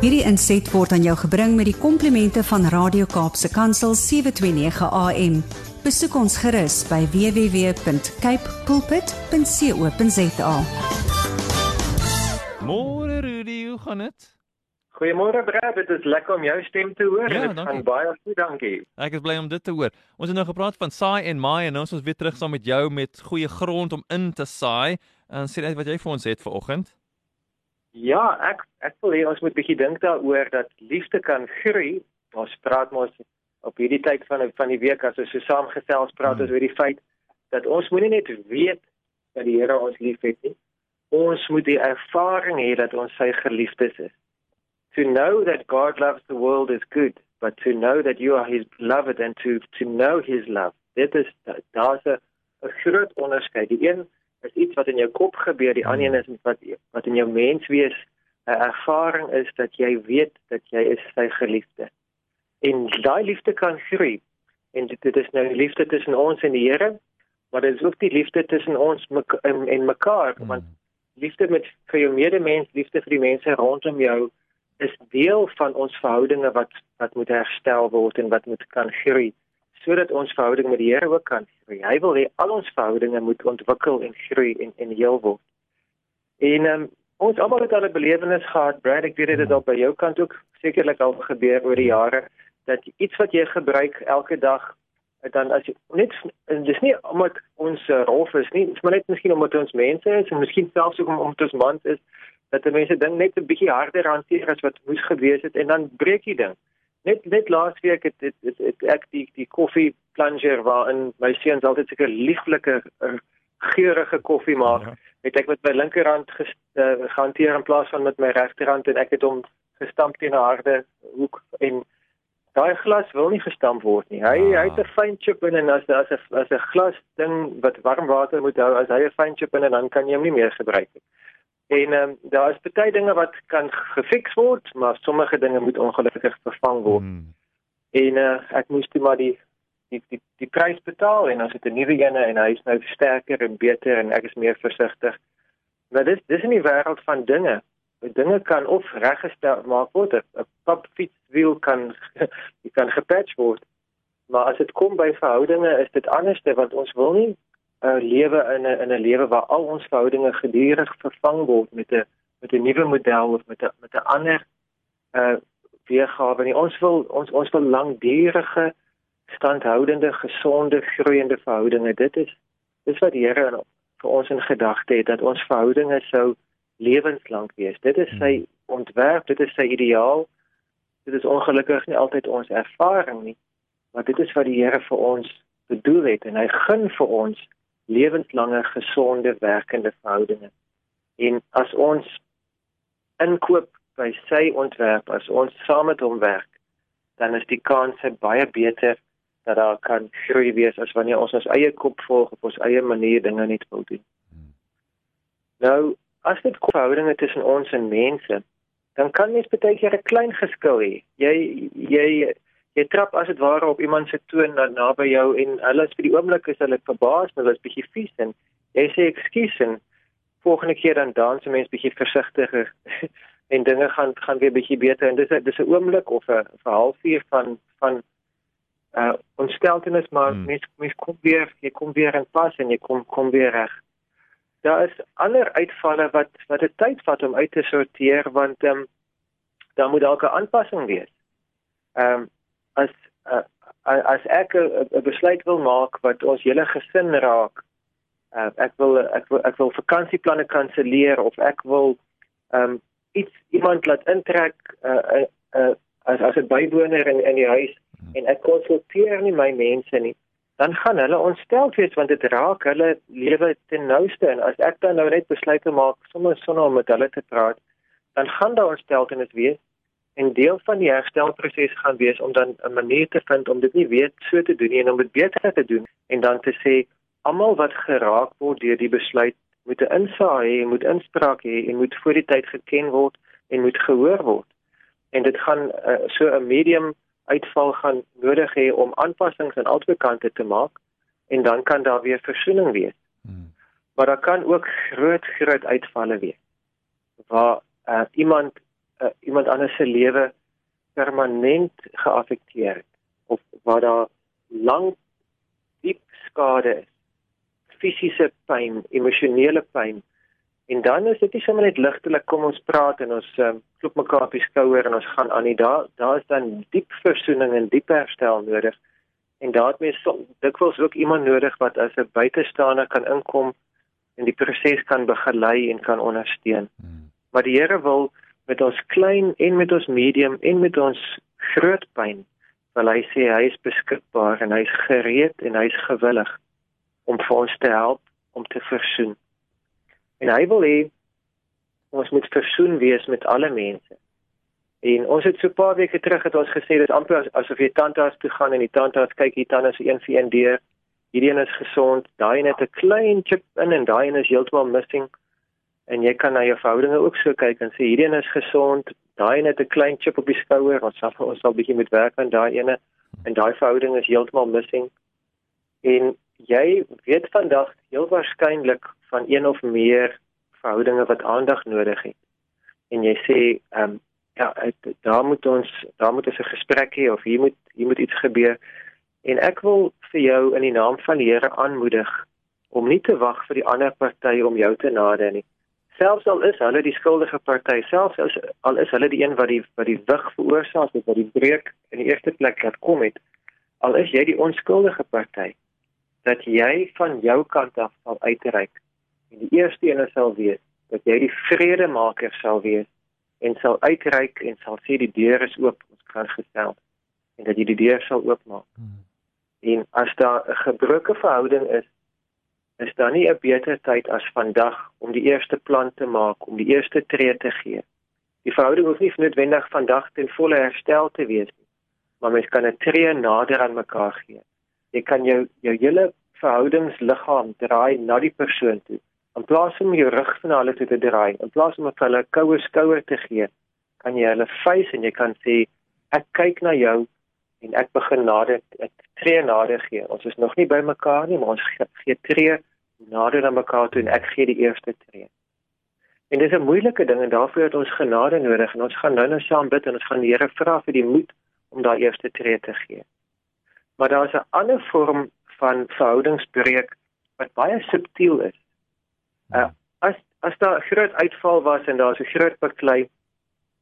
Hierdie inset word aan jou gebring met die komplimente van Radio Kaapse Kansel 729 AM. Besoek ons gerus by www.cape pulpit.co.za. Môre Rudy, hoe gaan dit? Goeiemôre Brad, dit is lekker om jou stem te hoor. Ja, dit dankie. gaan baie goed, dankie. Ek is bly om dit te hoor. Ons het nou gepraat van saai en maai en nou is ons weer terug saam met jou met goeie grond om in te saai. En sê net wat jy vir ons het vanoggend. Ja, ek ek wil hê ons moet bietjie dink daaroor dat liefde kan groei. Ons praat mos op hierdie tyd van van die week as ons so saamgesels praat Hmm. ons oor die feit dat ons moenie net weet dat die Here ons liefhet nie. Ons moet die ervaring hê dat ons sy geliefdes is. To know that God loves the world is good, but to know that you are his beloved and to to know his love. Dit is daar's 'n groot onderskeid. Die een is iets wat in jou kop gebeur, die ander een is wat wat in jou menswees 'n ervaring is dat jy weet dat jy is sy geliefde. En daai liefde kan groei. En dit, dit is nou liefde tussen ons en die Here, maar dit is ook die liefde tussen ons mek- en, en mekaar, Hmm. want liefde met vir jou medemens, liefde vir die mense rondom jou is deel van ons verhoudinge wat wat moet herstel word en wat moet kan groei sodat ons verhouding met die Here ook kan groei. Hy wil hê al ons verhoudinge moet ontwikkel en groei en en heel word. En um, ons almal het al 'n belewenis gehad, Brad, ek weet dit het al by jou kant ook sekerlik al gebeur oor die jare dat iets wat jy gebruik elke dag dan as jy net dis nie omdat ons uh, rof is nie, dis maar net miskien omdat ons mense is en miskien selfs ook om- omdat ons mans is dat die mense ding net 'n bietjie harder hanteer as wat moes gewees het en dan breek die ding. Net net laasweek het, het, het, het ek die die koffie plunger waarin my seuns altyd seker lieflike uh, geurende koffie maak, Ja. het ek met my linkerhand ges, uh, gehanteer in plaas van met my regterhand en ek het hom gestamp teen 'n harde hoek en daai glas wil nie gestamp word nie. Hy Ah. hy het 'n fyn chip in en as as 'n as 'n glas ding wat warm water moet hou, as hy 'n fyn chip in en dan kan jy hom nie meer gebruik nie. En ehm um, daar is baie dinge wat kan gefiks word, maar sommige dinge moet ongelukkig vervang word. Hmm. En uh, ek moes toe maar die die die, die prys betaal en ons het 'n nuwe een en hy is nou sterker en beter en ek is meer versigtig. Maar dis dis in die wêreld van dinge. Dinge kan of reggestel maak word. 'n 'n Papfietswiel kan die kan gepatch word. Maar as dit kom by verhoudinge is dit anderste want ons wil nie 'n lewe in 'n in 'n lewe waar al ons verhoudinge gedurig vervang word met 'n met 'n nuwe model of met 'n met 'n ander uh weergawe nie. Ons wil ons ons wil langdurige standhoudende, gesonde, groeiende verhoudinge. Dit is dis wat die Here vir ons in gedagte het dat ons verhoudinge sou lewenslank wees. Dit is sy ontwerp, dit is sy ideaal. Dit is ongelukkig nie altyd ons ervaring nie, maar dit is wat die Here vir ons bedoel het en hy gun vir ons lewenslange gesonde werkende verhoudinge. En as ons inkoop by sy ontwerp, as ons saam met hom werk, dan is die kanse baie beter dat daar kan groei wees as wanneer ons ons eie kop volg op ons eie manier dinge net wil doen. Nou, as dit verhoudinge tussen ons en mense, dan kan mens baie keer 'n klein geskil hê. Jy jy jy trap as dit ware op iemand se toon na naby jou en hulle is vir die oomblik is hulle verbaas, hulle is bietjie vies en jy sê ekskuus en volgende keer dan dans 'n mens bietjie versigtiger en dinge gaan gaan weer bietjie beter en dis 'n dis 'n oomblik of 'n halfuur van van uh ontsteltenis maar Hmm. mens mens kom weer jy kom weer in pas en jy kom kom weer reg. Daar is ander uitvalle wat wat dit tyd vat om uit te sorteer want ehm um, daar moet dalk 'n aanpassing wees. Ehm um, as uh, as ek 'n besluit wil maak wat ons hele gesin raak. Uh, ek wil ek wil ek wil vakansieplanne kanselleer of ek wil um, iets iemand laat intrek uh, uh, uh, as as 'n bywoner in in die huis en ek konsulteer nie my mense nie dan gaan hulle ontstel wees want dit raak hulle lewe ten nouste en as ek dan nou net besluite maak sommer sonder om met hulle te praat dan gaan daar ontsteltenis wees en deel van die herstelproses gaan wees om dan 'n manier te vind om dit nie weer so te doen nie en om dit beter te doen en dan te sê almal wat geraak word deur die besluit moet 'n insaag hê, moet inspraak hê en moet voor die tyd geken word en moet gehoor word. En dit gaan uh, so 'n medium uitval gaan nodig hê om aanpassings aan albei kante te maak en dan kan daar weer versoening wees. Hmm. Maar daar kan ook groot groot uitvalle wees waar uh, iemand uh, iemand anders se lewe permanent geaffekteer het of waar daar lank diep skade is fisiese pyn, emosionele pyn. En dan is dit nie sommer net ligtelik kom ons praat en ons um, klop mekaar op die skouer en ons gaan aan nie. Daar daar is dan diep versoening en diep herstel nodig. En daarmee so dikwels ook iemand nodig wat as 'n buitestander kan inkom en die proses kan begelei en kan ondersteun. Hmm. Maar die Here wil met ons klein en met ons medium en met ons groot pyn wil hy sê hy is beskikbaar en hy's gereed en hy's gewillig om vir ons te help om te versoen. En hy wil hê ons moet versoen wees met alle mense. En ons het so 'n paar weke terug het ons gesê dit amper asof jy tandarts toe gaan en die tandarts kyk hier tande so een vir een deur. Hierdie een is gesond, daai een het 'n klein chip in en daai een is heeltemal missing. En jy kan na jou verhoudinge ook so kyk en sê hierdie een is gesond, daai een het 'n klein chip op die skouer, ons sal ons sal bietjie met werk aan daai ene en daai verhouding is heeltemal missing. En jy weet vandag heel waarskynlik van een of meer verhoudinge wat aandag nodig het. En jy sê, ehm um, ja, daar moet ons daar moet ons 'n gesprek hê of hier moet hier moet iets gebeur. En ek wil vir jou in die naam van die Here aanmoedig om nie te wag vir die ander party om jou te nader nie. Selfs al is hulle die skuldige party, selfs as al is hulle die een wat die wat die wig veroorsaak het, wat die breuk in die eerste plek laat kom het, al is jy die onskuldige party, dat jy van jou kant af sal uitreik. En die eerste een sal wees dat jy die vredemaker sal wees en sal uitreik en sal sê die deur is oop, ons kan gestel en dat jy die deur sal oopmaak. Hmm. En as daar 'n gebroke verhouding is, is daar nie 'n beter tyd as vandag om die eerste plan te maak, om die eerste tree te gee. Die verhouding hoef nie noodwendig vandag ten volle herstel te wees nie, maar mens kan 'n tree nader aan mekaar gee jy kan jou jou hele verhoudingsliggaam draai na die persoon toe. In plaas om jou rug na hulle toe te draai, in plaas om hulle 'n koue skouer te gee, kan jy hulle face en jy kan sê ek kyk na jou en ek begin nader ek tree nader gee. Ons is nog nie by mekaar nie, maar ons gee tree nader aan mekaar toe en ek gee die eerste tree. En dis 'n moeilike ding en daarvoor het ons genade nodig en ons gaan nou nou saam bid en ons gaan die Here vra vir die moed om daai eerste tree te gee maar daar's 'n ander vorm van verhoudingsbreuk wat baie subtiel is. Uh, as as daar 'n groot uitval was en daar's 'n groot baklei,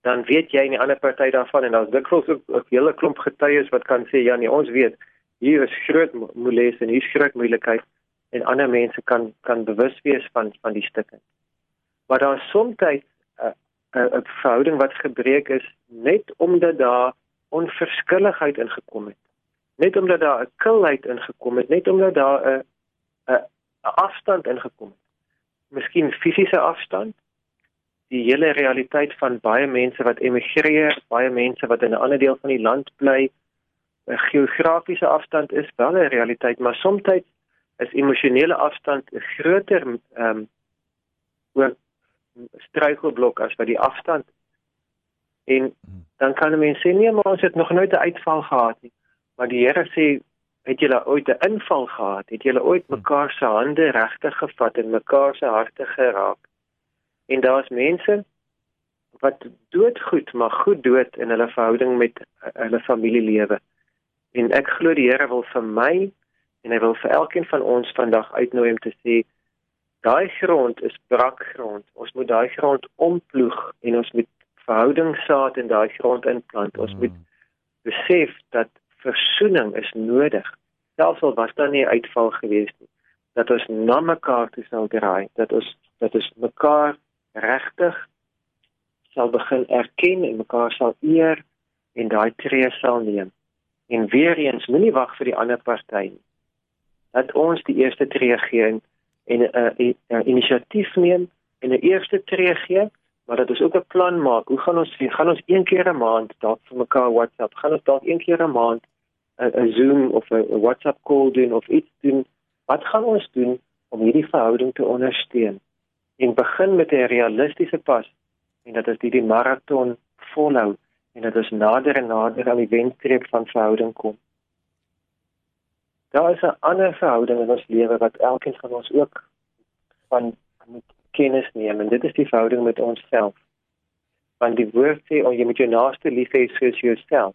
dan weet jy in die ander party daarvan en daar's dikwels ook 'n hele klomp getuies wat kan sê ja nee, ons weet hier is groot moeilike en hier's groot moeilikheid en ander mense kan kan bewus wees van van die stukke. Maar daar's soms 'n 'n verhouding wat gebreek is net omdat daar onverskilligheid ingekom het net omdat daar 'n kilheid ingekom het, net omdat daar 'n 'n afstand ingekom het. Miskien fisiese afstand. Die hele realiteit van baie mense wat emigreer, baie mense wat in 'n ander deel van die land bly, 'n geografiese afstand is wel 'n realiteit, maar soms is emosionele afstand 'n groter ehm um, struikelblok as wat die afstand en dan kan mense sê nee maar ons het nog nooit 'n uitval gehad nie Maar die Here sê, het julle ooit 'n inval gehad? Het julle ooit hm. mekaar se hande regtig gevat en mekaar se harte geraak? En daar's mense wat doodgoed, maar goed dood in hulle verhouding met hulle familielewe. En ek glo die Here wil vir my en hy wil vir elkeen van ons vandag uitnooi om te sê daai grond is brak grond. Ons moet daai grond omploeg en ons moet verhoudingssaad in daai grond inplant. Ons moet hm. besef dat versoening is nodig. Selfs al was daar nie uitval gewees nie, dat ons na mekaar toe sal draai, dat ons dat ons mekaar regtig sal begin erken en mekaar sal eer en daai tree sal neem. En weer eens, moenie wag vir die ander party nie. Dat ons die eerste tree gee en 'n uh, uh, uh, inisiatief neem en 'n eerste tree gee maar dat ons ook 'n plan maak. Hoe gaan ons gaan ons een keer 'n maand dalk vir mekaar WhatsApp? Gaan ons dalk een keer 'n maand 'n Zoom of 'n WhatsApp call doen of iets doen? Wat gaan ons doen om hierdie verhouding te ondersteun? En begin met 'n realistiese pas en dat ons hierdie maraton volhou en dat ons nader en nader aan die wenstreep van verhouding kom. Daar is 'n ander verhouding in ons lewe wat elkeen van ons ook van moet kennis neem en dit is die verhouding met onsself. Want die woord sê oh, jy moet jou naaste lief hê soos jouself.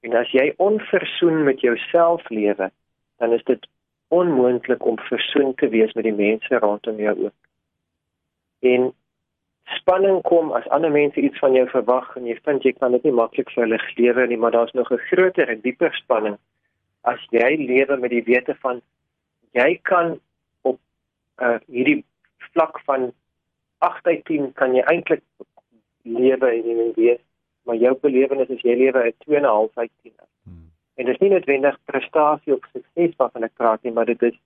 En as jy onversoen met jouself lewe, dan is dit onmoontlik om versoen te wees met die mense rondom jou ook. En spanning kom as ander mense iets van jou verwag en jy vind jy kan dit nie maklik vir hulle lewe nie, maar daar's nog 'n groter en dieper spanning as jy lewe met die wete van jy kan op uh, hierdie vlak van 8 uit 10 kan jy eintlik lewe en jy weet maar jou belewenis is jy lewe 'n 2.5 uit 10. Hmm. En dit is nie noodwendig prestasie of sukses waarvan ek praat nie, maar dit is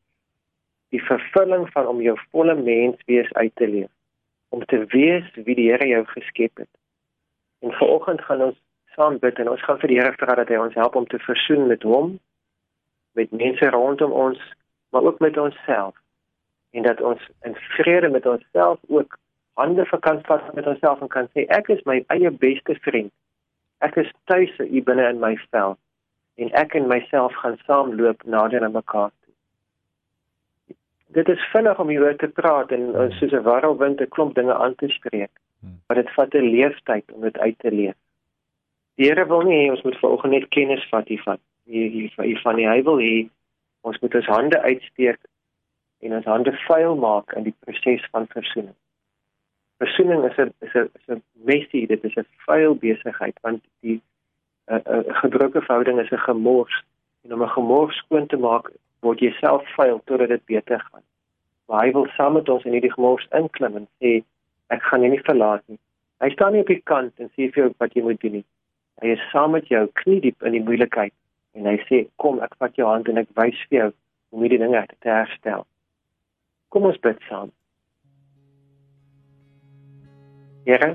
die vervulling van om jou volle mens wees uit te leef. Om te wees wie die Here jou geskep het. En vanoggend gaan ons saam bid en ons gaan vir die Here vra dat hy ons help om te versoen met hom, met mense rondom ons, maar ook met onsself. En dat ons in vrede met onsself ook hande vir kan vat met onsself en kan sê ek is my eie beste vriend. Ek is tuis hier binne in my vel en ek en myself gaan saamloop nader aan mekaar. Toe. Dit is vinnig om hieroor te praat en hmm. soos 'n warrelwind 'n klomp dinge aan te spreek. Hmm. Maar dit vat 'n leeftyd om dit uit te leef. Die Here wil nie hê ons moet vanoggend net kennis vat hiervan. Hiervan hy wil hê ons moet ons hande uitsteek en ons hande vuil maak in die proses van versoening versoening is 'n is 'n is 'n messy, dit is 'n vuil besigheid want die 'n uh, uh, gebroke verhouding is 'n gemors en om 'n gemors skoon te maak word jy self vuil totdat dit beter gaan. Maar hy wil saam met ons in hierdie gemors inklim en sê ek gaan jou nie verlaat nie. Hy staan nie op die kant en sê vir jou wat jy moet doen nie. Hy is saam met jou knie diep in die moeilikheid en hy sê kom ek vat jou hand en ek wys vir jou hoe hierdie dinge te herstel. Kom ons bid saam. Here,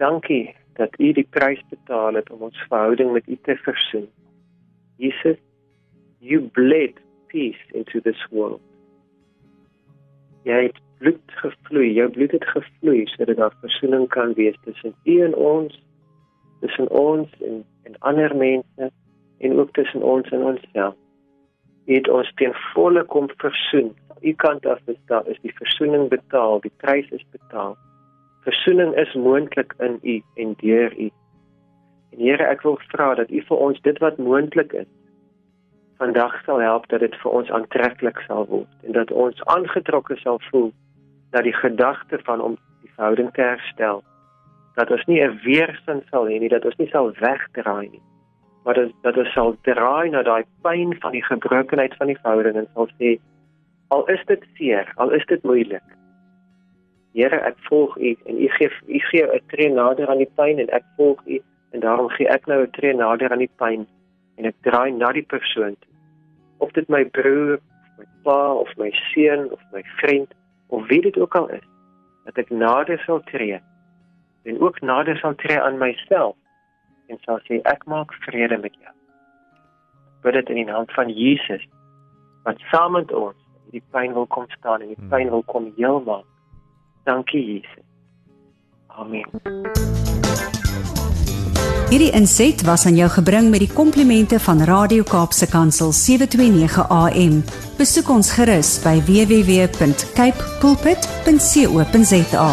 dankie dat U die prys betaal het om ons verhouding met U te versoen. Jesus, you bled peace into this world. Jy het bloed gevloei, jou bloed het gevloei sodat daar versoening kan wees tussen U en ons, tussen ons en en ander mense en ook tussen ons en onsself. U het ons ten volle kom versoen. U kant af is daar is die versoening betaal, die prys is betaal. Versoening is moontlik in U en deur U. En Here, ek wil vra dat U vir ons dit wat moontlik is vandag sal help dat dit vir ons aantreklik sal word en dat ons aangetrokke sal voel dat die gedagte van om die verhouding te herstel dat ons nie 'n weerstand sal hê nie dat ons nie sal wegdraai nie maar dat dat ons sal draai na daai pyn van die gebrokenheid van die verhouding en sal sê al is dit seer al is dit moeilik Here, ek volg U en U gee U gee 'n tree nader aan die pyn en ek volg U en daarom gee ek nou 'n tree nader aan die pyn en ek draai na die persoon toe. Of dit my broer, my pa of my seun of my vriend of wie dit ook al is, dat ek nader sal tree en ook nader sal tree aan myself en sal sê ek maak vrede met jou. Bid dit in die naam van Jesus wat saam met ons die pyn wil kom staan en die hmm. pyn wil kom heel maak. Dankie Jesus. Amen. Hierdie inset was aan jou gebring met die komplimente van Radio Kaapse Kansel 729 AM. Besoek ons gerus by www.cape pulpit.co.za.